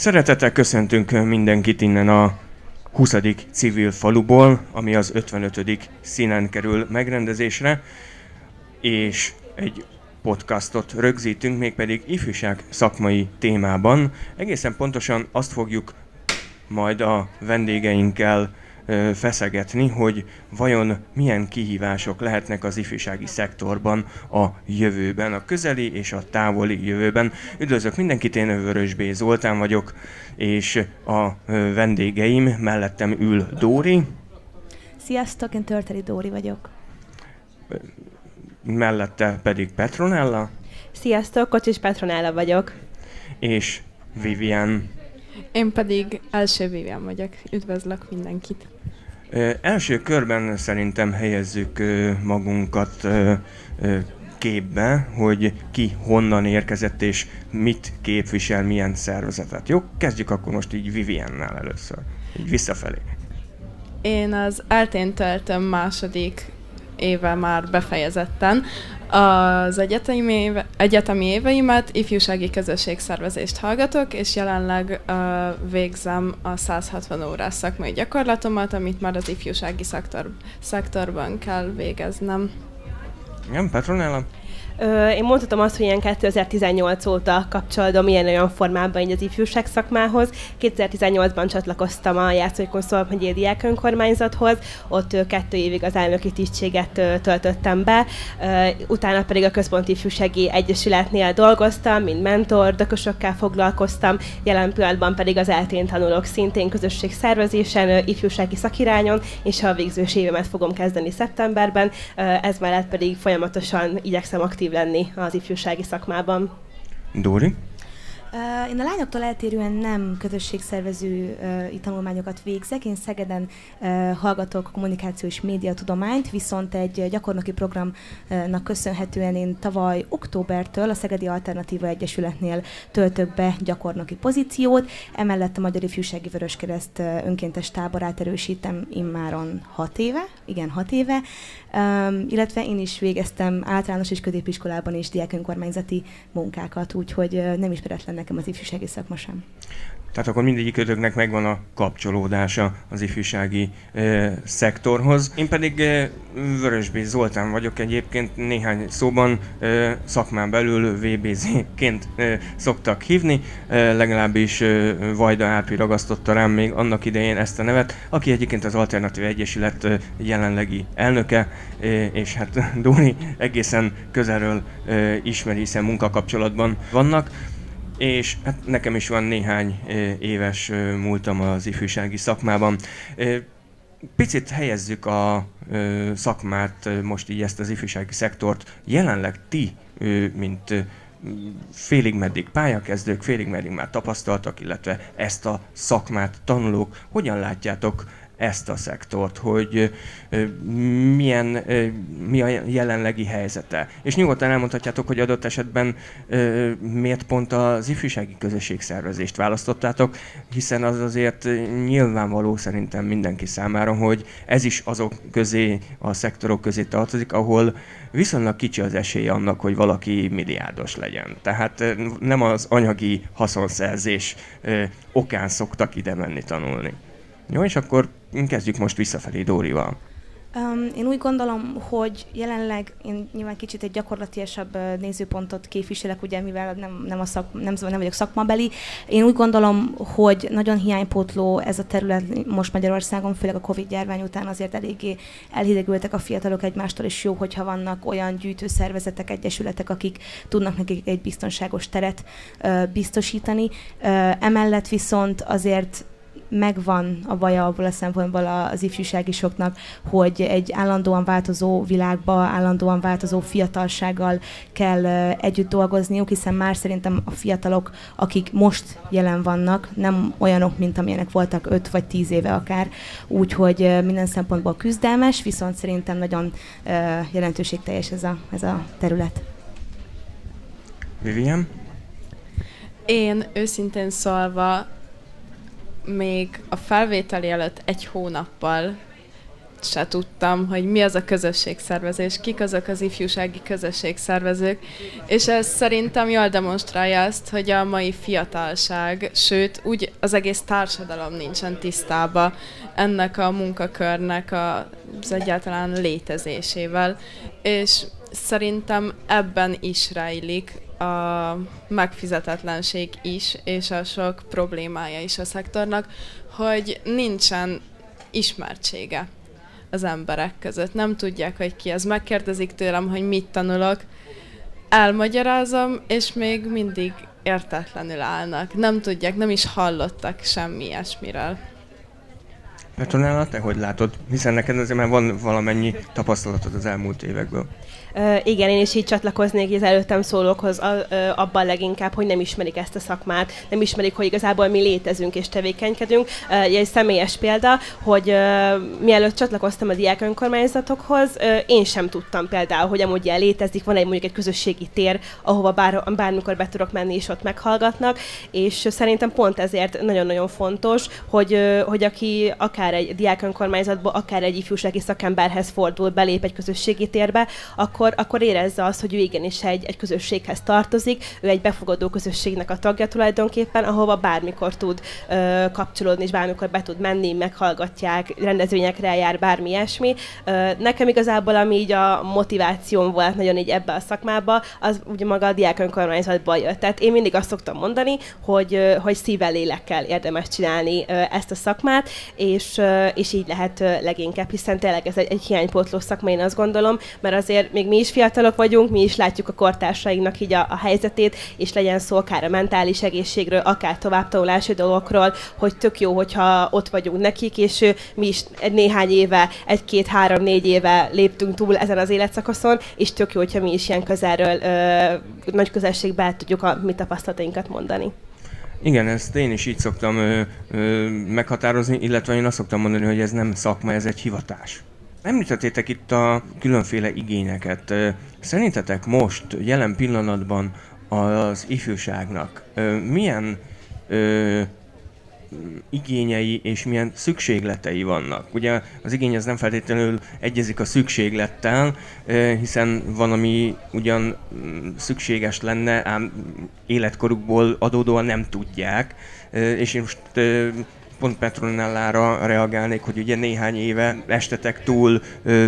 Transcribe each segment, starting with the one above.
Szeretettel köszöntünk mindenkit innen a 20. civil faluból, ami az 55. színen kerül megrendezésre, és egy podcastot rögzítünk, mégpedig ifjúság szakmai témában. Egészen pontosan azt fogjuk majd a vendégeinkkel feszegetni, hogy vajon milyen kihívások lehetnek az ifjúsági szektorban a jövőben, a közeli és a távoli jövőben. Üdvözlök mindenkit, én Vörös B. Zoltán vagyok, és a vendégeim mellettem ül Dóri. Sziasztok, én Törteli Dóri vagyok. Mellette pedig Petronella. Sziasztok, Kocsis Petronella vagyok. És Vivian. Én pedig első Vivian vagyok. Üdvözlök mindenkit. Első körben szerintem helyezzük magunkat képbe, hogy ki honnan érkezett és mit képvisel, milyen szervezetet. Jó, kezdjük akkor most így Viviennel először, így visszafelé. Én az eltén töltöm második éve már befejezetten. Az egyetemi, éve, egyetemi éveimet ifjúsági közösségszervezést hallgatok, és jelenleg uh, végzem a 160 órás szakmai gyakorlatomat, amit már az ifjúsági szektor, szektorban kell végeznem. Igen, Petronella? Én mondhatom azt, hogy ilyen 2018 óta kapcsolódom ilyen-olyan formában így az ifjúság szakmához. 2018-ban csatlakoztam a Játszóikon Szolmegyél Diák Önkormányzathoz, ott kettő évig az elnöki tisztséget töltöttem be, utána pedig a Központi Ifjúsági Egyesületnél dolgoztam, mint mentor, dökösökkel foglalkoztam, jelen pillanatban pedig az eltén tanulok szintén közösség szervezésen, ifjúsági szakirányon, és a végzős évemet fogom kezdeni szeptemberben, ez mellett pedig folyamatosan igyekszem aktív aktív lenni az ifjúsági szakmában. Dóri? Én a lányoktól eltérően nem közösségszervező tanulmányokat végzek. Én Szegeden hallgatok kommunikáció és médiatudományt, viszont egy gyakornoki programnak köszönhetően én tavaly októbertől a Szegedi Alternatíva Egyesületnél töltök be gyakornoki pozíciót. Emellett a Magyar Ifjúsági Vöröskereszt önkéntes táborát erősítem immáron hat éve, igen, hat éve, Um, illetve én is végeztem általános és középiskolában is diákönkormányzati munkákat, úgyhogy uh, nem ismeretlen nekem az ifjúsági szakma sem. Tehát akkor mindegyik ötöknek megvan a kapcsolódása az ifjúsági e, szektorhoz. Én pedig e, Vörösbé Zoltán vagyok egyébként, néhány szóban e, szakmán belül VBZ-ként e, szoktak hívni, e, legalábbis e, Vajda Árpi ragasztotta rám még annak idején ezt a nevet, aki egyébként az Alternatív Egyesület e, jelenlegi elnöke, e, és hát Dóni egészen közelről e, ismeri, hiszen munkakapcsolatban vannak és hát nekem is van néhány éves múltam az ifjúsági szakmában. Picit helyezzük a szakmát, most így ezt az ifjúsági szektort. Jelenleg ti, mint félig meddig pályakezdők, félig meddig már tapasztaltak, illetve ezt a szakmát tanulók, hogyan látjátok ezt a szektort, hogy milyen, mi a jelenlegi helyzete. És nyugodtan elmondhatjátok, hogy adott esetben miért pont az ifjúsági közösségszervezést választottátok, hiszen az azért nyilvánvaló szerintem mindenki számára, hogy ez is azok közé, a szektorok közé tartozik, ahol viszonylag kicsi az esély annak, hogy valaki milliárdos legyen. Tehát nem az anyagi haszonszerzés okán szoktak ide menni tanulni. Jó, és akkor kezdjük most visszafelé Dórival. Um, én úgy gondolom, hogy jelenleg én nyilván kicsit egy gyakorlatiasabb nézőpontot képviselek, ugye mivel nem, nem, a szak, nem, nem vagyok szakmabeli. Én úgy gondolom, hogy nagyon hiánypótló ez a terület most Magyarországon, főleg a Covid járvány után azért eléggé elhidegültek a fiatalok egymástól, és jó, hogyha vannak olyan gyűjtőszervezetek, egyesületek, akik tudnak nekik egy biztonságos teret uh, biztosítani. Uh, emellett viszont azért megvan a baja abból a szempontból az ifjúsági soknak, hogy egy állandóan változó világba, állandóan változó fiatalsággal kell együtt dolgozniuk, hiszen már szerintem a fiatalok, akik most jelen vannak, nem olyanok, mint amilyenek voltak 5 vagy 10 éve akár, úgyhogy minden szempontból küzdelmes, viszont szerintem nagyon jelentőségteljes ez a, ez a terület. Vivian? Én őszintén szólva még a felvételi előtt egy hónappal se tudtam, hogy mi az a közösségszervezés, kik azok az ifjúsági közösségszervezők, és ez szerintem jól demonstrálja azt, hogy a mai fiatalság, sőt, úgy az egész társadalom nincsen tisztába ennek a munkakörnek az egyáltalán létezésével, és szerintem ebben is rejlik a megfizetetlenség is, és a sok problémája is a szektornak, hogy nincsen ismertsége az emberek között. Nem tudják, hogy ki az. Megkérdezik tőlem, hogy mit tanulok, elmagyarázom, és még mindig értetlenül állnak. Nem tudják, nem is hallottak semmi ilyesmiről. Petronella, te hogy látod? Hiszen neked azért már van valamennyi tapasztalatod az elmúlt évekből. Igen, én is így csatlakoznék az előttem szólókhoz a, uh, abban leginkább, hogy nem ismerik ezt a szakmát, nem ismerik, hogy igazából mi létezünk és tevékenykedünk. Uh, egy személyes példa, hogy uh, mielőtt csatlakoztam a diák önkormányzatokhoz, uh, én sem tudtam például, hogy amúgy ilyen létezik, van egy mondjuk egy közösségi tér, ahova bár, bármikor be tudok menni, és ott meghallgatnak, és szerintem pont ezért nagyon-nagyon fontos, hogy, uh, hogy aki akár egy diák önkormányzatba, akár egy ifjúsági szakemberhez fordul, belép egy közösségi térbe, akkor akkor, akkor érezze azt, hogy ő igenis egy, egy közösséghez tartozik, ő egy befogadó közösségnek a tagja tulajdonképpen, ahova bármikor tud ö, kapcsolódni, és bármikor be tud menni, meghallgatják, rendezvényekre eljár, bármi ilyesmi. Ö, nekem igazából, ami így a motivációm volt nagyon így ebbe a szakmába, az ugye maga a diák önkormányzatba jött. Tehát én mindig azt szoktam mondani, hogy, hogy szívvel, lélekkel érdemes csinálni ezt a szakmát, és, és így lehet leginkább, hiszen tényleg ez egy, egy hiánypótló szakma, én azt gondolom, mert azért még mi is fiatalok vagyunk, mi is látjuk a kortársainknak így a, a helyzetét, és legyen szó akár a mentális egészségről, akár továbbtanulási dolgokról, hogy tök jó, hogyha ott vagyunk nekik, és mi is néhány éve, egy-két-három-négy éve léptünk túl ezen az életszakaszon, és tök jó, hogyha mi is ilyen közelről, ö, nagy közelségben tudjuk a mi tapasztalatainkat mondani. Igen, ezt én is így szoktam ö, ö, meghatározni, illetve én azt szoktam mondani, hogy ez nem szakma, ez egy hivatás. Említettétek itt a különféle igényeket. Szerintetek most, jelen pillanatban az ifjúságnak milyen ö, igényei és milyen szükségletei vannak. Ugye az igény az nem feltétlenül egyezik a szükséglettel, hiszen van, ami ugyan mm, szükséges lenne, ám életkorukból adódóan nem tudják, és én most pont Petronellára reagálnék, hogy ugye néhány éve estetek túl ö,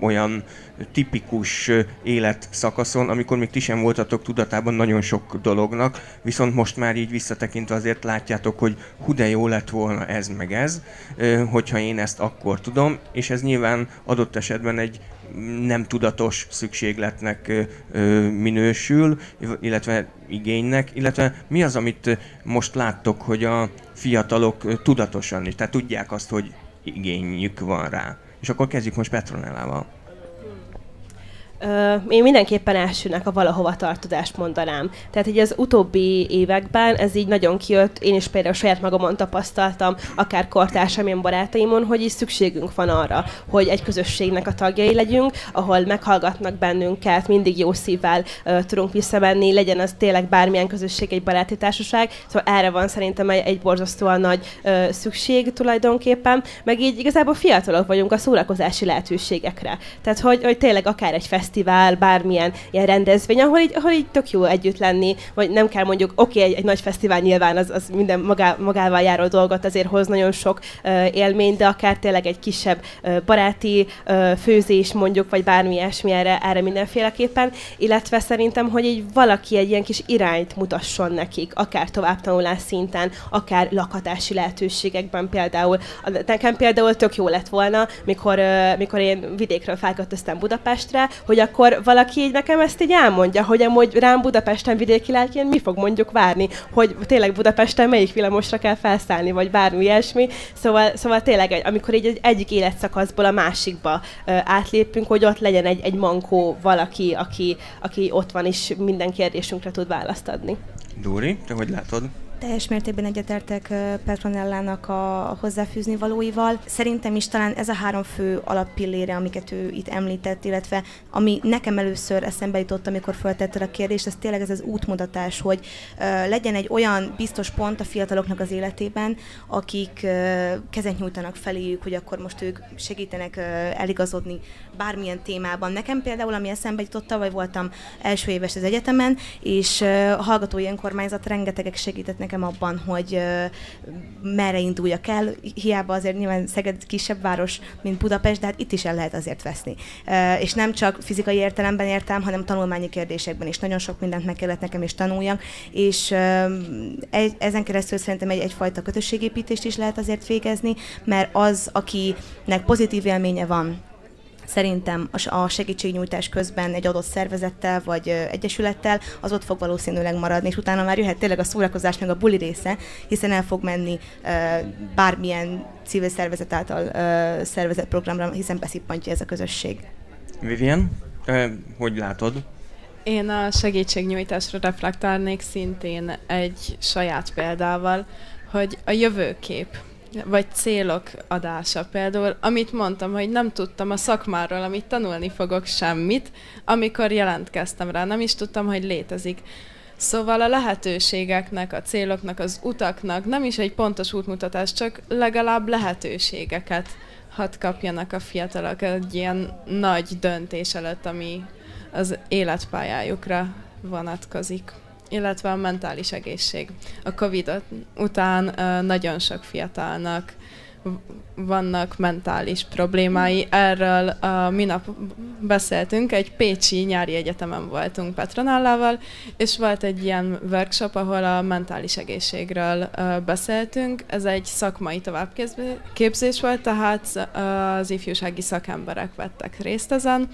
olyan tipikus életszakaszon, amikor még ti sem voltatok tudatában nagyon sok dolognak, viszont most már így visszatekintve azért látjátok, hogy hú de jó lett volna ez meg ez, hogyha én ezt akkor tudom, és ez nyilván adott esetben egy nem tudatos szükségletnek minősül, illetve igénynek, illetve mi az, amit most láttok, hogy a fiatalok tudatosan is, tehát tudják azt, hogy igényük van rá. És akkor kezdjük most Petronellával. Én mindenképpen elsőnek a valahova tartozást mondanám. Tehát így az utóbbi években ez így nagyon kijött, én is például saját magamon tapasztaltam, akár kortársamén barátaimon, hogy is szükségünk van arra, hogy egy közösségnek a tagjai legyünk, ahol meghallgatnak bennünket, mindig jó szívvel uh, tudunk visszamenni, legyen az tényleg bármilyen közösség, egy baráti társaság. Szóval erre van szerintem egy, egy borzasztóan nagy uh, szükség tulajdonképpen, meg így igazából fiatalok vagyunk a szórakozási lehetőségekre. Tehát, hogy, hogy tényleg akár egy fesztivál, fesztivál, bármilyen ilyen rendezvény, ahol így, ahol így tök jó együtt lenni, vagy nem kell mondjuk, oké, okay, egy, egy nagy fesztivál nyilván az, az minden magá, magával járó dolgot azért hoz nagyon sok uh, élmény, de akár tényleg egy kisebb uh, baráti uh, főzés mondjuk, vagy bármi ilyesmi erre, erre mindenféleképpen, illetve szerintem, hogy egy valaki egy ilyen kis irányt mutasson nekik, akár továbbtanulás szinten, akár lakhatási lehetőségekben például. Nekem például tök jó lett volna, mikor, uh, mikor én vidékről felköltöztem Budapestre, hogy akkor valaki így nekem ezt így elmondja, hogy amúgy rám Budapesten vidéki lelkén mi fog mondjuk várni, hogy tényleg Budapesten melyik villamosra kell felszállni, vagy bármi ilyesmi. Szóval, szóval tényleg, amikor így egy, egyik életszakaszból a másikba ö, átlépünk, hogy ott legyen egy, egy mankó valaki, aki, aki ott van, és minden kérdésünkre tud választ adni. Dóri, te hogy látod? Teljes mértékben egyetértek Petronellának a hozzáfűzni valóival. Szerintem is talán ez a három fő alappillére, amiket ő itt említett, illetve ami nekem először eszembe jutott, amikor feltette a kérdést, ez tényleg ez az útmutatás, hogy legyen egy olyan biztos pont a fiataloknak az életében, akik kezet nyújtanak feléjük, hogy akkor most ők segítenek eligazodni bármilyen témában. Nekem például, ami eszembe jutott, vagy voltam első éves az egyetemen, és hallgatói önkormányzat rengetegek segített nekem abban, hogy merre induljak el. Hiába azért nyilván Szeged kisebb város, mint Budapest, de hát itt is el lehet azért veszni. És nem csak fizikai értelemben értem, hanem tanulmányi kérdésekben is. Nagyon sok mindent meg kellett nekem is tanuljak, és ezen keresztül szerintem egy, egyfajta kötösségépítést is lehet azért végezni, mert az, akinek pozitív élménye van, szerintem a segítségnyújtás közben egy adott szervezettel vagy egyesülettel, az ott fog valószínűleg maradni, és utána már jöhet tényleg a szórakozás meg a buli része, hiszen el fog menni bármilyen civil szervezet által szervezett programra, hiszen beszippantja ez a közösség. Vivian, hogy látod? Én a segítségnyújtásra reflektálnék szintén egy saját példával, hogy a jövőkép vagy célok adása. Például, amit mondtam, hogy nem tudtam a szakmáról, amit tanulni fogok semmit, amikor jelentkeztem rá, nem is tudtam, hogy létezik. Szóval a lehetőségeknek, a céloknak, az utaknak nem is egy pontos útmutatás, csak legalább lehetőségeket hadd kapjanak a fiatalok egy ilyen nagy döntés előtt, ami az életpályájukra vonatkozik illetve a mentális egészség. A Covid után nagyon sok fiatalnak vannak mentális problémái. Erről a minap beszéltünk, egy pécsi nyári egyetemen voltunk Petronellával, és volt egy ilyen workshop, ahol a mentális egészségről beszéltünk. Ez egy szakmai továbbképzés volt, tehát az ifjúsági szakemberek vettek részt ezen,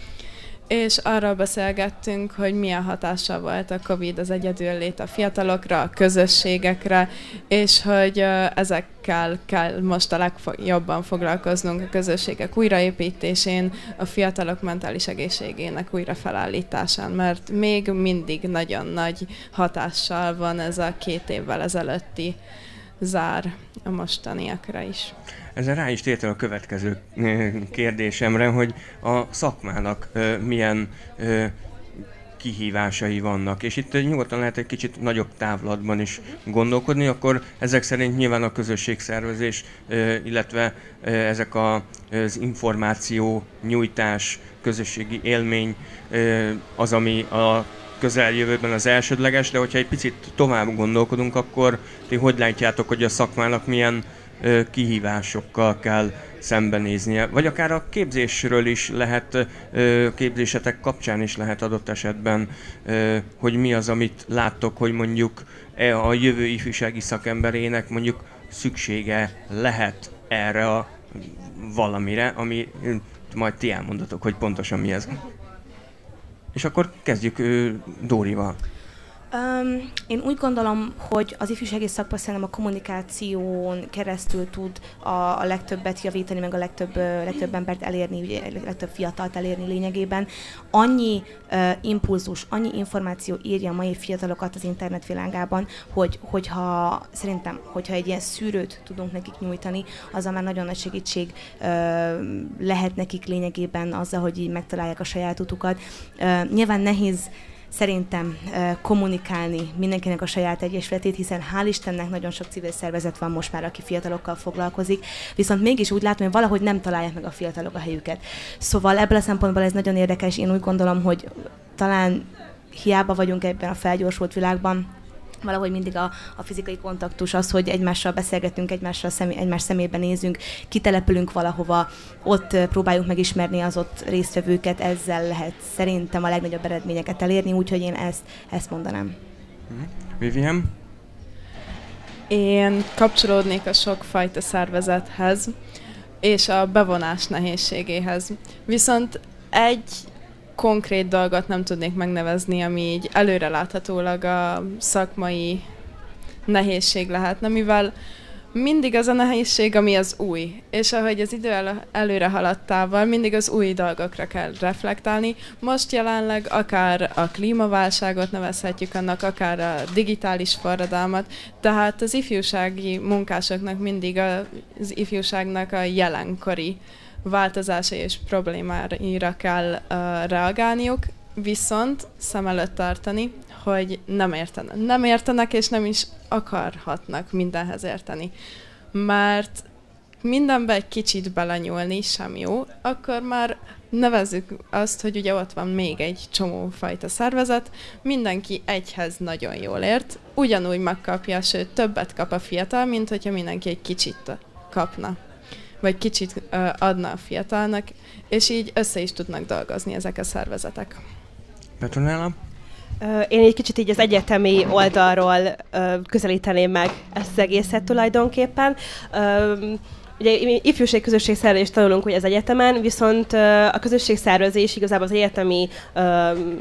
és arról beszélgettünk, hogy milyen hatással volt a COVID az egyedüllét a fiatalokra, a közösségekre, és hogy ezekkel kell most a legjobban foglalkoznunk a közösségek újraépítésén, a fiatalok mentális egészségének újrafelállításán, mert még mindig nagyon nagy hatással van ez a két évvel ezelőtti zár a mostaniakra is. Ezzel rá is tértem a következő kérdésemre, hogy a szakmának milyen kihívásai vannak. És itt nyugodtan lehet egy kicsit nagyobb távlatban is gondolkodni, akkor ezek szerint nyilván a közösségszervezés, illetve ezek az információ nyújtás, közösségi élmény az, ami a közeljövőben az elsődleges, de hogyha egy picit tovább gondolkodunk, akkor ti hogy látjátok, hogy a szakmának milyen kihívásokkal kell szembenéznie, vagy akár a képzésről is lehet, képzésetek kapcsán is lehet adott esetben, hogy mi az, amit láttok, hogy mondjuk e a jövő ifjúsági szakemberének mondjuk szüksége lehet erre a valamire, ami majd ti elmondatok, hogy pontosan mi ez. És akkor kezdjük Dórival. Um, én úgy gondolom, hogy az ifjúsági szakma szerintem a kommunikáción keresztül tud a, a legtöbbet javítani, meg a legtöbb, legtöbb embert elérni, ugye, legtöbb fiatalt elérni lényegében. Annyi uh, impulzus, annyi információ írja a mai fiatalokat az internet világában, hogy, hogyha szerintem, hogyha egy ilyen szűrőt tudunk nekik nyújtani, az már nagyon nagy segítség uh, lehet nekik lényegében azzal, hogy így megtalálják a saját utukat. Uh, nyilván nehéz szerintem kommunikálni mindenkinek a saját egyesületét, hiszen hál' Istennek nagyon sok civil szervezet van most már, aki fiatalokkal foglalkozik, viszont mégis úgy látom, hogy valahogy nem találják meg a fiatalok a helyüket. Szóval ebből a szempontból ez nagyon érdekes, én úgy gondolom, hogy talán hiába vagyunk ebben a felgyorsult világban, valahogy mindig a, a fizikai kontaktus, az, hogy egymással beszélgetünk, egymással személy, egymás szemébe nézünk, kitelepülünk valahova, ott próbáljuk megismerni az ott résztvevőket, ezzel lehet szerintem a legnagyobb eredményeket elérni, úgyhogy én ezt, ezt mondanám. Mhm. Vivian? Én kapcsolódnék a sokfajta szervezethez, és a bevonás nehézségéhez. Viszont egy konkrét dolgot nem tudnék megnevezni, ami így előreláthatólag a szakmai nehézség lehetne, mivel mindig az a nehézség, ami az új. És ahogy az idő el- előre haladtával, mindig az új dolgokra kell reflektálni. Most jelenleg akár a klímaválságot nevezhetjük annak, akár a digitális forradalmat. Tehát az ifjúsági munkásoknak mindig az ifjúságnak a jelenkori változásai és problémáira kell uh, reagálniuk, viszont szem előtt tartani, hogy nem értenek. Nem értenek, és nem is akarhatnak mindenhez érteni. Mert mindenbe egy kicsit belenyúlni sem jó, akkor már nevezzük azt, hogy ugye ott van még egy csomó fajta szervezet, mindenki egyhez nagyon jól ért, ugyanúgy megkapja, sőt többet kap a fiatal, mint hogyha mindenki egy kicsit kapna vagy kicsit adna a fiatalnak, és így össze is tudnak dolgozni ezek a szervezetek. Petronella? Én egy kicsit így az egyetemi oldalról közelíteném meg ezt az egészet tulajdonképpen. Ugye ifjúság közösségszervezést tanulunk ugye az egyetemen, viszont a közösségszervezés igazából az egyetemi,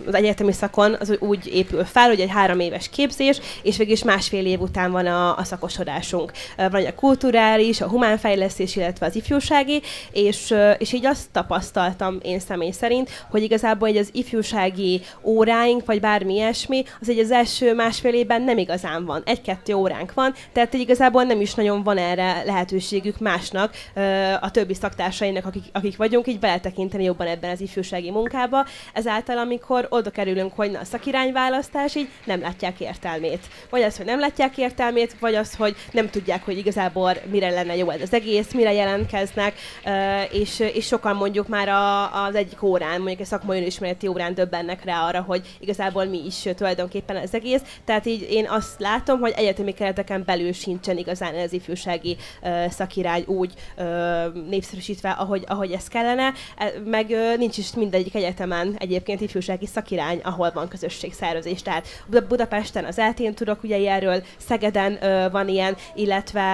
az egyetemi szakon az úgy épül fel, hogy egy három éves képzés, és végül is másfél év után van a, a szakosodásunk. Van a kulturális, a humánfejlesztés, illetve az ifjúsági, és, és így azt tapasztaltam én személy szerint, hogy igazából egy az ifjúsági óráink, vagy bármi ilyesmi, az egy az első másfél évben nem igazán van. Egy-kettő óránk van, tehát igazából nem is nagyon van erre lehetőségük más egymásnak, a többi szaktársainak, akik, akik vagyunk, így beletekinteni jobban ebben az ifjúsági munkába. Ezáltal, amikor oda kerülünk, hogy na, a szakirányválasztás, így nem látják értelmét. Vagy az, hogy nem látják értelmét, vagy az, hogy nem tudják, hogy igazából mire lenne jó ez az egész, mire jelentkeznek, és, és sokan mondjuk már a, az egyik órán, mondjuk egy szakmai ismereti órán döbbennek rá arra, hogy igazából mi is tulajdonképpen az egész. Tehát így én azt látom, hogy egyetemi kereteken belül sincsen igazán ez ifjúsági szakirány úgy ö, népszerűsítve, ahogy, ahogy ez kellene, e, meg ö, nincs is mindegyik egyetemen egyébként ifjúsági szakirány, ahol van közösségszervezés. Tehát Budapesten az eltén tudok ugye erről, Szegeden ö, van ilyen, illetve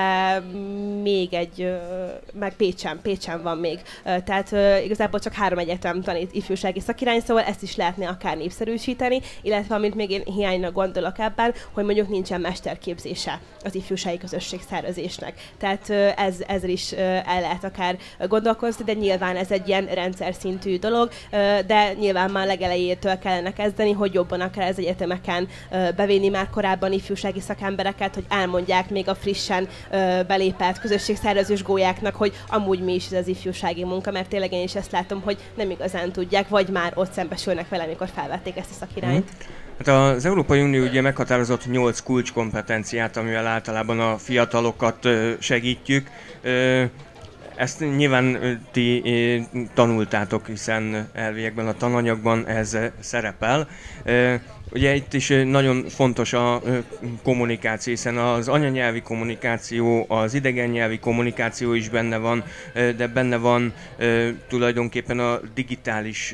még egy, ö, meg Pécsen, Pécsen van még. Ö, tehát ö, igazából csak három egyetem tanít ifjúsági szakirány, szóval ezt is lehetne akár népszerűsíteni, illetve amit még én hiánynak gondolok ebben, hogy mondjuk nincsen mesterképzése az ifjúsági közösségszervezésnek. Tehát ö, ez, ezzel is el lehet akár gondolkozni, de nyilván ez egy ilyen rendszer szintű dolog, de nyilván már legelejétől kellene kezdeni, hogy jobban akár az egyetemeken bevinni már korábban ifjúsági szakembereket, hogy elmondják még a frissen belépett közösségszervezős gólyáknak, hogy amúgy mi is ez az ifjúsági munka, mert tényleg én is ezt látom, hogy nem igazán tudják, vagy már ott szembesülnek vele, amikor felvették ezt a szakirányt. Mm. Hát az Európai Unió ugye meghatározott 8 kulcskompetenciát, amivel általában a fiatalokat segítjük. Ezt nyilván ti tanultátok, hiszen elviekben a tananyagban ez szerepel. Ugye itt is nagyon fontos a kommunikáció, hiszen az anyanyelvi kommunikáció, az idegen nyelvi kommunikáció is benne van, de benne van tulajdonképpen a digitális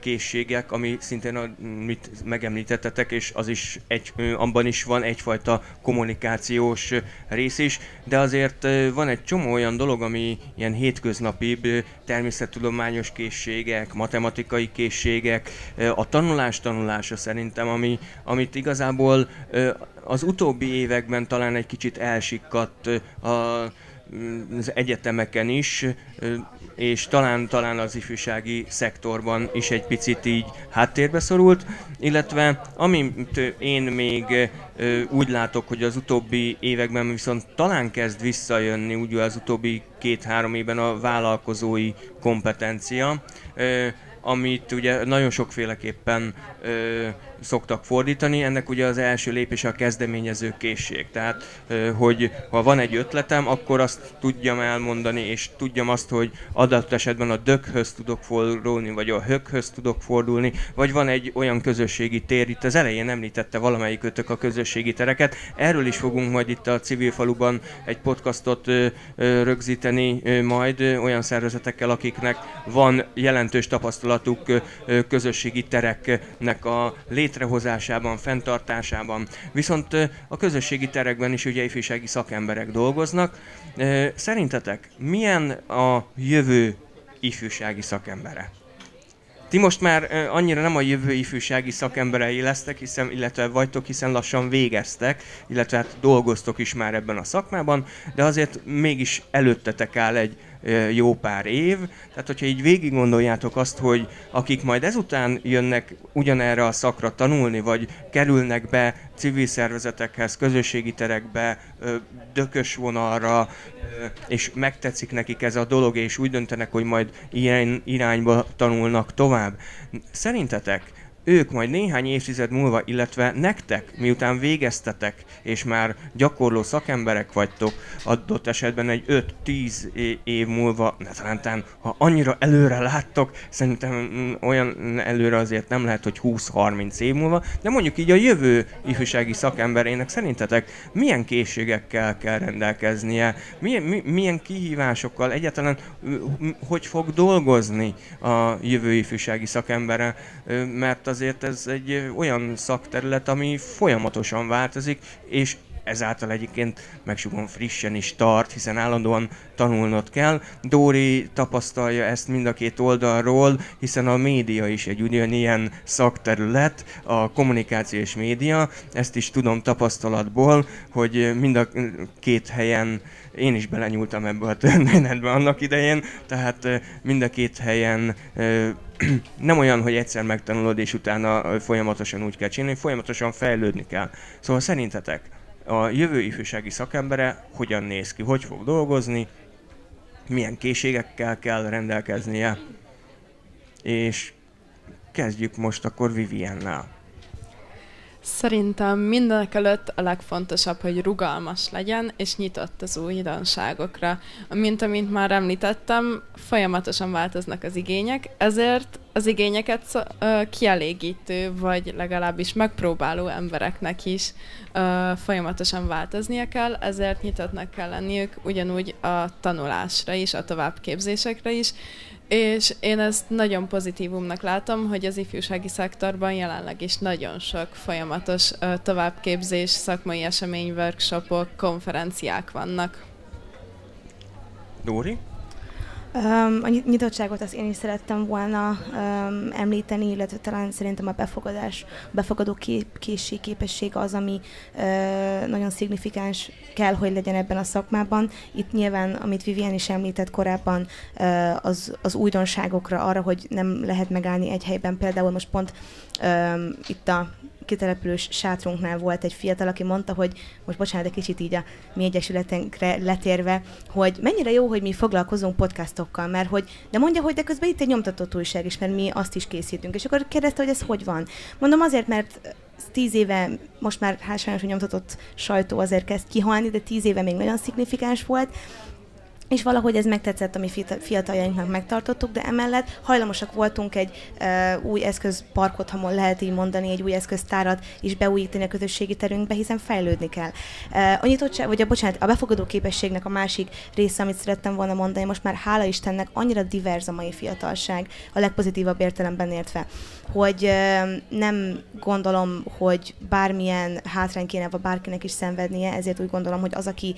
készségek, ami szintén, amit megemlítettetek, és az is egy, abban is van egyfajta kommunikációs rész is, de azért van egy csomó olyan dolog, ami ilyen hétköznapi természettudományos készségek, matematikai készségek, a tanulás tanulása szerintem ami, amit igazából az utóbbi években talán egy kicsit elsikkadt a, az egyetemeken is, és talán, talán az ifjúsági szektorban is egy picit így háttérbe szorult, illetve amit én még úgy látok, hogy az utóbbi években viszont talán kezd visszajönni, úgy az utóbbi két-három évben a vállalkozói kompetencia, amit ugye nagyon sokféleképpen ö, szoktak fordítani. Ennek ugye az első lépés a kezdeményező készség. Tehát, hogy ha van egy ötletem, akkor azt tudjam elmondani, és tudjam azt, hogy adott esetben a dökhöz tudok fordulni, vagy a höghöz tudok fordulni, vagy van egy olyan közösségi tér, itt az elején említette valamelyik ötök a közösségi tereket. Erről is fogunk majd itt a civil faluban egy podcastot rögzíteni majd olyan szervezetekkel, akiknek van jelentős tapasztalatuk közösségi tereknek a lét létrehozásában, fenntartásában. Viszont a közösségi terekben is ugye ifjúsági szakemberek dolgoznak. Szerintetek milyen a jövő ifjúsági szakembere? Ti most már annyira nem a jövő ifjúsági szakemberei lesztek, hiszen, illetve vagytok, hiszen lassan végeztek, illetve hát dolgoztok is már ebben a szakmában, de azért mégis előttetek áll egy jó pár év. Tehát, hogyha így végig gondoljátok azt, hogy akik majd ezután jönnek ugyanerre a szakra tanulni, vagy kerülnek be civil szervezetekhez, közösségi terekbe, dökös vonalra, és megtetszik nekik ez a dolog, és úgy döntenek, hogy majd ilyen irányba tanulnak tovább. Szerintetek ők majd néhány évtized múlva, illetve nektek, miután végeztetek, és már gyakorló szakemberek vagytok, adott esetben egy 5-10 év múlva, ne talán ha annyira előre láttok, szerintem mm, olyan előre azért nem lehet, hogy 20-30 év múlva, de mondjuk így a jövő ifjúsági szakemberének szerintetek milyen készségekkel kell rendelkeznie, milyen, mi, milyen kihívásokkal, egyáltalán hogy fog dolgozni a jövő ifjúsági szakembere, mert az azért ez egy olyan szakterület, ami folyamatosan változik, és ezáltal egyébként megsugom frissen is tart, hiszen állandóan tanulnod kell. Dóri tapasztalja ezt mind a két oldalról, hiszen a média is egy ugyanilyen szakterület, a kommunikáció és média, ezt is tudom tapasztalatból, hogy mind a két helyen én is belenyúltam ebbe a történetbe annak idején, tehát mind a két helyen nem olyan, hogy egyszer megtanulod, és utána folyamatosan úgy kell csinálni, folyamatosan fejlődni kell. Szóval szerintetek a jövő ifjúsági szakembere hogyan néz ki, hogy fog dolgozni, milyen készségekkel kell rendelkeznie, és kezdjük most akkor Viviennel. Szerintem mindenek előtt a legfontosabb, hogy rugalmas legyen, és nyitott az újdonságokra. Mint amint már említettem, folyamatosan változnak az igények, ezért az igényeket kielégítő, vagy legalábbis megpróbáló embereknek is folyamatosan változnia kell, ezért nyitottnak kell lenniük ugyanúgy a tanulásra is, a továbbképzésekre is, és én ezt nagyon pozitívumnak látom, hogy az ifjúsági szektorban jelenleg is nagyon sok folyamatos továbbképzés, szakmai esemény, workshopok, konferenciák vannak. Dóri? A nyitottságot azt én is szerettem volna um, említeni, illetve talán szerintem a befogadás, a befogadó kép, készség, képesség az, ami uh, nagyon szignifikáns kell, hogy legyen ebben a szakmában. Itt nyilván, amit Vivien is említett korábban, uh, az, az újdonságokra, arra, hogy nem lehet megállni egy helyben. Például most pont um, itt a kitelepülős sátrunknál volt egy fiatal, aki mondta, hogy most bocsánat, egy kicsit így a mi egyesületünkre letérve, hogy mennyire jó, hogy mi foglalkozunk podcastokkal, mert hogy, de mondja, hogy de közben itt egy nyomtatott újság is, mert mi azt is készítünk. És akkor kérdezte, hogy ez hogy van. Mondom azért, mert tíz éve, most már hát sajnos a nyomtatott sajtó azért kezd kihalni, de tíz éve még nagyon szignifikáns volt, és valahogy ez megtetszett, ami fiataljainknak megtartottuk, de emellett hajlamosak voltunk egy uh, új eszközparkot, ha lehet így mondani, egy új eszköztárat is beújítani a közösségi terünkbe, hiszen fejlődni kell. Uh, a nyitottság, vagy a, bocsánat, a befogadó képességnek a másik része, amit szerettem volna mondani, most már hála Istennek annyira divers a mai fiatalság, a legpozitívabb értelemben értve, hogy uh, nem gondolom, hogy bármilyen hátrány kéne, vagy bárkinek is szenvednie, ezért úgy gondolom, hogy az, aki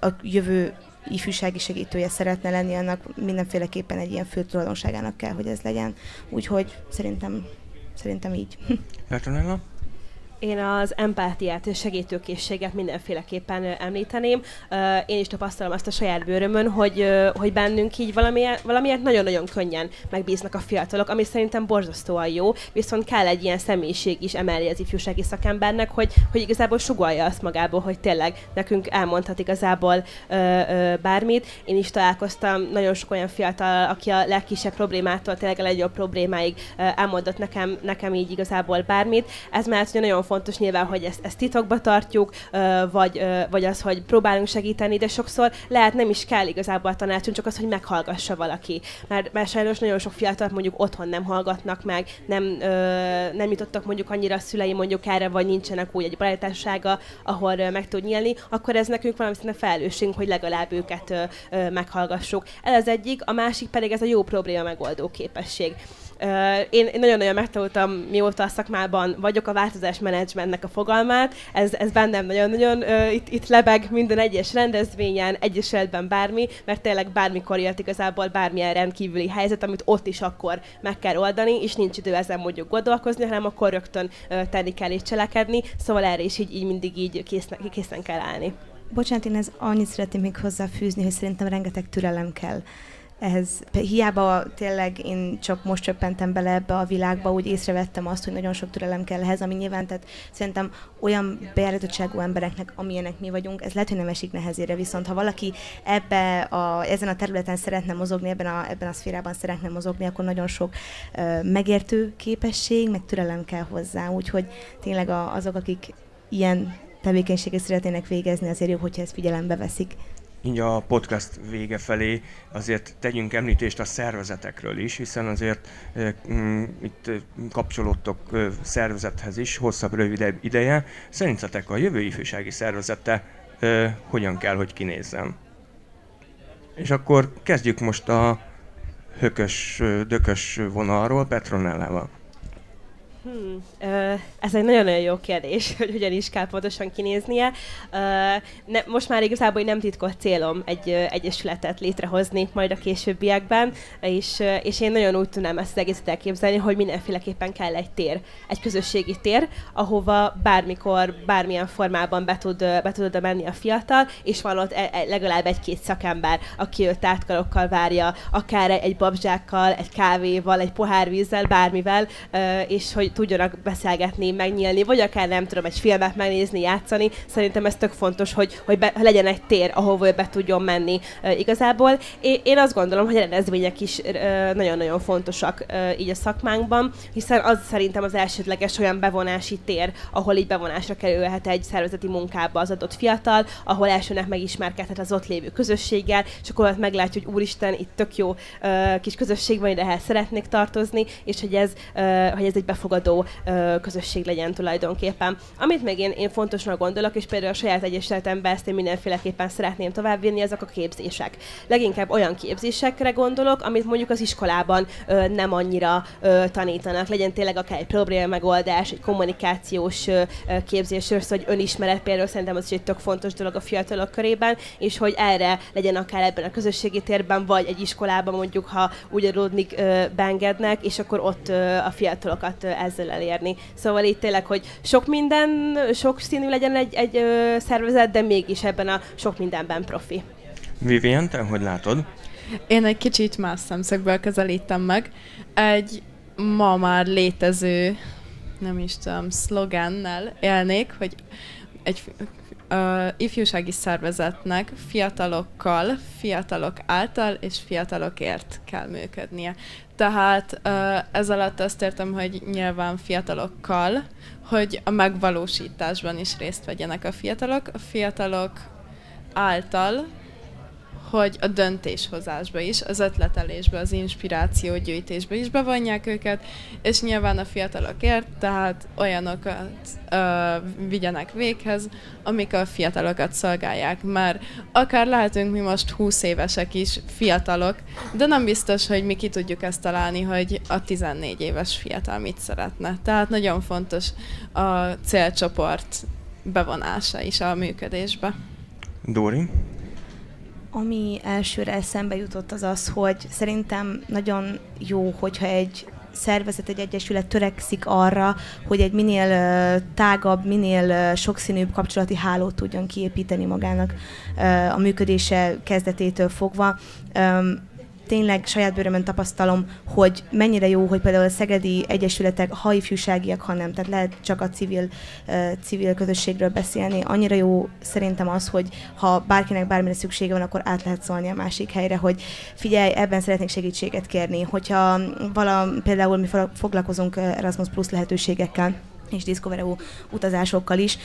a jövő ifjúsági segítője szeretne lenni, annak mindenféleképpen egy ilyen fő tulajdonságának kell, hogy ez legyen. Úgyhogy szerintem, szerintem így. Petronella? Én az empátiát és segítőkészséget mindenféleképpen említeném. Én is tapasztalom azt a saját bőrömön, hogy, hogy bennünk így valamiért, valamiért nagyon-nagyon könnyen megbíznak a fiatalok, ami szerintem borzasztóan jó, viszont kell egy ilyen személyiség is emelni az ifjúsági szakembernek, hogy, hogy igazából sugalja azt magából, hogy tényleg nekünk elmondhat igazából ö, ö, bármit. Én is találkoztam nagyon sok olyan fiatal, aki a legkisebb problémától tényleg a legjobb problémáig elmondott nekem, nekem így igazából bármit. Ez mellett nagyon fontos nyilván, hogy ezt, ezt titokba tartjuk, vagy, vagy az, hogy próbálunk segíteni, de sokszor lehet nem is kell igazából a tanácsunk, csak az, hogy meghallgassa valaki. Mert, mert sajnos nagyon sok fiatal mondjuk otthon nem hallgatnak meg, nem, nem jutottak mondjuk annyira a szülei mondjuk erre, vagy nincsenek úgy egy barátsága, ahol meg tud nyílni, akkor ez nekünk valami szinten felelősségünk, hogy legalább őket meghallgassuk. Ez az egyik, a másik pedig ez a jó probléma megoldó képesség Én, én nagyon-nagyon megtanultam, mióta a szakmában vagyok, a változás menedzsmentnek a fogalmát. Ez, ez bennem nagyon-nagyon itt, itt lebeg minden egyes rendezvényen, egyesületben bármi, mert tényleg bármikor jött igazából bármilyen rendkívüli helyzet, amit ott is akkor meg kell oldani, és nincs idő ezen mondjuk gondolkozni, hanem akkor rögtön tenni kell és cselekedni, szóval erre is így, így mindig így készen, készen kell állni. Bocsánat, én ez annyit szeretném még hozzáfűzni, hogy szerintem rengeteg türelem kell ehhez. Hiába tényleg én csak most csöppentem bele ebbe a világba, úgy észrevettem azt, hogy nagyon sok türelem kell ehhez, ami nyilván, tehát szerintem olyan beállítottságú embereknek, amilyenek mi vagyunk, ez lehet, hogy nem esik nehezére, viszont ha valaki ebbe a, ezen a területen szeretne mozogni, ebben a, ebben a szférában szeretne mozogni, akkor nagyon sok uh, megértő képesség, meg türelem kell hozzá, úgyhogy tényleg a, azok, akik ilyen tevékenységet szeretnének végezni, azért jó, hogyha ezt figyelembe veszik így a podcast vége felé azért tegyünk említést a szervezetekről is, hiszen azért mm, itt kapcsolódtok szervezethez is hosszabb, rövidebb ideje. Szerintetek a jövő ifjúsági szervezete e, hogyan kell, hogy kinézzen? És akkor kezdjük most a hökös, dökös vonalról Petronellával. Hmm, ez egy nagyon-nagyon jó kérdés, hogy hogyan is kell pontosan kinéznie. Most már igazából nem titkos célom egy egyesületet létrehozni majd a későbbiekben, és, és én nagyon úgy tudnám ezt az egészet elképzelni, hogy mindenféleképpen kell egy tér, egy közösségi tér, ahova bármikor, bármilyen formában be tud, be tud menni a fiatal, és van ott e, e, legalább egy-két szakember, aki őt átkalokkal várja, akár egy babzsákkal, egy kávéval, egy pohár vízzel, bármivel, és hogy tudjanak beszélgetni, megnyílni, vagy akár nem tudom, egy filmet megnézni, játszani. Szerintem ez tök fontos, hogy, hogy be, legyen egy tér, ahova be tudjon menni uh, igazából. É, én azt gondolom, hogy a rendezvények is uh, nagyon-nagyon fontosak uh, így a szakmánkban, hiszen az szerintem az elsődleges olyan bevonási tér, ahol így bevonásra kerülhet egy szervezeti munkába az adott fiatal, ahol elsőnek megismerkedhet az ott lévő közösséggel, és akkor ott meglátja, hogy úristen, itt tök jó uh, kis közösség van, ide szeretnék tartozni, és hogy ez, uh, hogy ez egy befogadó befogadó ö, közösség legyen tulajdonképpen. Amit még én, én fontosnak gondolok, és például a saját egyesületemben ezt én mindenféleképpen szeretném továbbvinni, ezek a képzések. Leginkább olyan képzésekre gondolok, amit mondjuk az iskolában ö, nem annyira ö, tanítanak. Legyen tényleg akár egy probléma megoldás, egy kommunikációs ö, képzés, hogy önismeret például szerintem az is egy tök fontos dolog a fiatalok körében, és hogy erre legyen akár ebben a közösségi térben, vagy egy iskolában mondjuk, ha úgy adódnik, beengednek, és akkor ott a fiatalokat ez ezzel elérni. Szóval itt tényleg, hogy sok minden, sok színű legyen egy, egy ö, szervezet, de mégis ebben a sok mindenben profi. Vivien, te hogy látod? Én egy kicsit más szemszögből közelítem meg. Egy ma már létező, nem is tudom, szlogennel élnék, hogy egy uh, ifjúsági szervezetnek fiatalokkal, fiatalok által és fiatalokért kell működnie. Tehát uh, ez alatt azt értem, hogy nyilván fiatalokkal, hogy a megvalósításban is részt vegyenek a fiatalok. A fiatalok által hogy a döntéshozásba is, az ötletelésbe, az inspirációgyűjtésbe is bevonják őket, és nyilván a fiatalokért, tehát olyanokat ö, vigyenek véghez, amik a fiatalokat szolgálják. Mert akár lehetünk mi most 20 évesek is, fiatalok, de nem biztos, hogy mi ki tudjuk ezt találni, hogy a 14 éves fiatal mit szeretne. Tehát nagyon fontos a célcsoport bevonása is a működésbe. Dóri? Ami elsőre eszembe jutott az az, hogy szerintem nagyon jó, hogyha egy szervezet, egy egyesület törekszik arra, hogy egy minél tágabb, minél sokszínűbb kapcsolati hálót tudjon kiépíteni magának a működése kezdetétől fogva. Tényleg saját bőrömön tapasztalom, hogy mennyire jó, hogy például a szegedi egyesületek, ha ifjúságiak, ha nem, tehát lehet csak a civil, civil közösségről beszélni. Annyira jó szerintem az, hogy ha bárkinek bármire szüksége van, akkor át lehet szólni a másik helyre, hogy figyelj, ebben szeretnék segítséget kérni. Hogyha vala, például mi foglalkozunk Erasmus Plus lehetőségekkel, és Discovery utazásokkal is.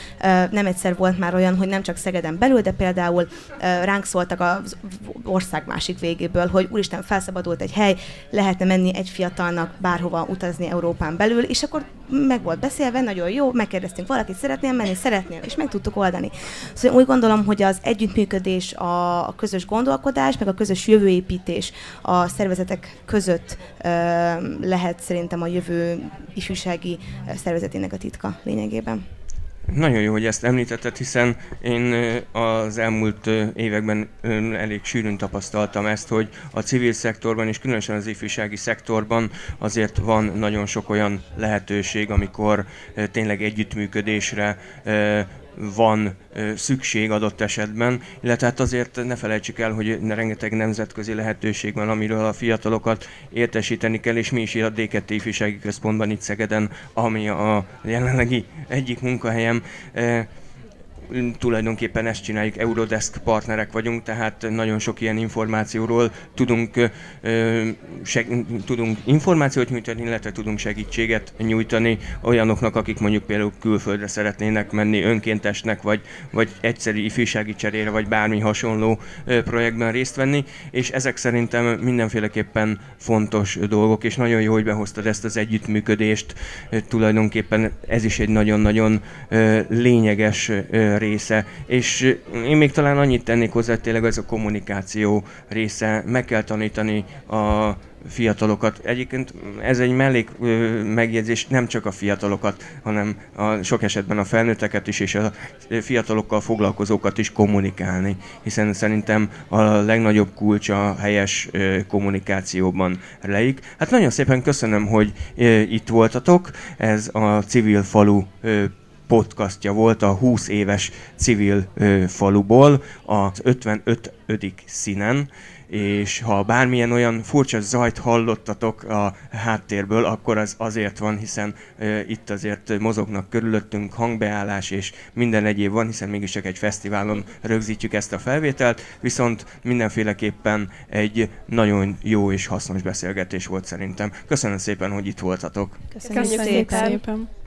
Nem egyszer volt már olyan, hogy nem csak Szegeden belül, de például ránk szóltak az ország másik végéből, hogy úristen, felszabadult egy hely, lehetne menni egy fiatalnak bárhova utazni Európán belül, és akkor meg volt beszélve, nagyon jó, megkérdeztünk valakit, szeretnél menni, szeretnél, és meg tudtuk oldani. Szóval úgy gondolom, hogy az együttműködés, a, közös gondolkodás, meg a közös jövőépítés a szervezetek között lehet szerintem a jövő ifjúsági szervezetének a titka lényegében. Nagyon jó, hogy ezt említetted, hiszen én az elmúlt években elég sűrűn tapasztaltam ezt, hogy a civil szektorban és különösen az ifjúsági szektorban azért van nagyon sok olyan lehetőség, amikor tényleg együttműködésre van szükség adott esetben, illetve hát azért ne felejtsük el, hogy rengeteg nemzetközi lehetőség van, amiről a fiatalokat értesíteni kell, és mi is a D2 Ifjúsági Központban itt Szegeden, ami a jelenlegi egyik munkahelyem, tulajdonképpen ezt csináljuk, Eurodesk partnerek vagyunk, tehát nagyon sok ilyen információról tudunk, seg, tudunk információt nyújtani, illetve tudunk segítséget nyújtani olyanoknak, akik mondjuk például külföldre szeretnének menni önkéntesnek, vagy, vagy egyszerű ifjúsági cserére, vagy bármi hasonló projektben részt venni, és ezek szerintem mindenféleképpen fontos dolgok, és nagyon jó, hogy behoztad ezt az együttműködést, tulajdonképpen ez is egy nagyon-nagyon lényeges része, és én még talán annyit tennék hozzá, tényleg ez a kommunikáció része, meg kell tanítani a fiatalokat. Egyébként ez egy mellék megjegyzés, nem csak a fiatalokat, hanem a, sok esetben a felnőtteket is, és a fiatalokkal foglalkozókat is kommunikálni, hiszen szerintem a legnagyobb kulcs a helyes kommunikációban leik. Hát nagyon szépen köszönöm, hogy itt voltatok, ez a Civil Falu podcastja volt a 20 éves civil ö, faluból, az 55. színen, és ha bármilyen olyan furcsa zajt hallottatok a háttérből, akkor az azért van, hiszen ö, itt azért mozognak körülöttünk hangbeállás és minden egyéb van, hiszen mégis csak egy fesztiválon rögzítjük ezt a felvételt, viszont mindenféleképpen egy nagyon jó és hasznos beszélgetés volt szerintem. Köszönöm szépen, hogy itt voltatok. Köszönjük, Köszönjük szépen. szépen.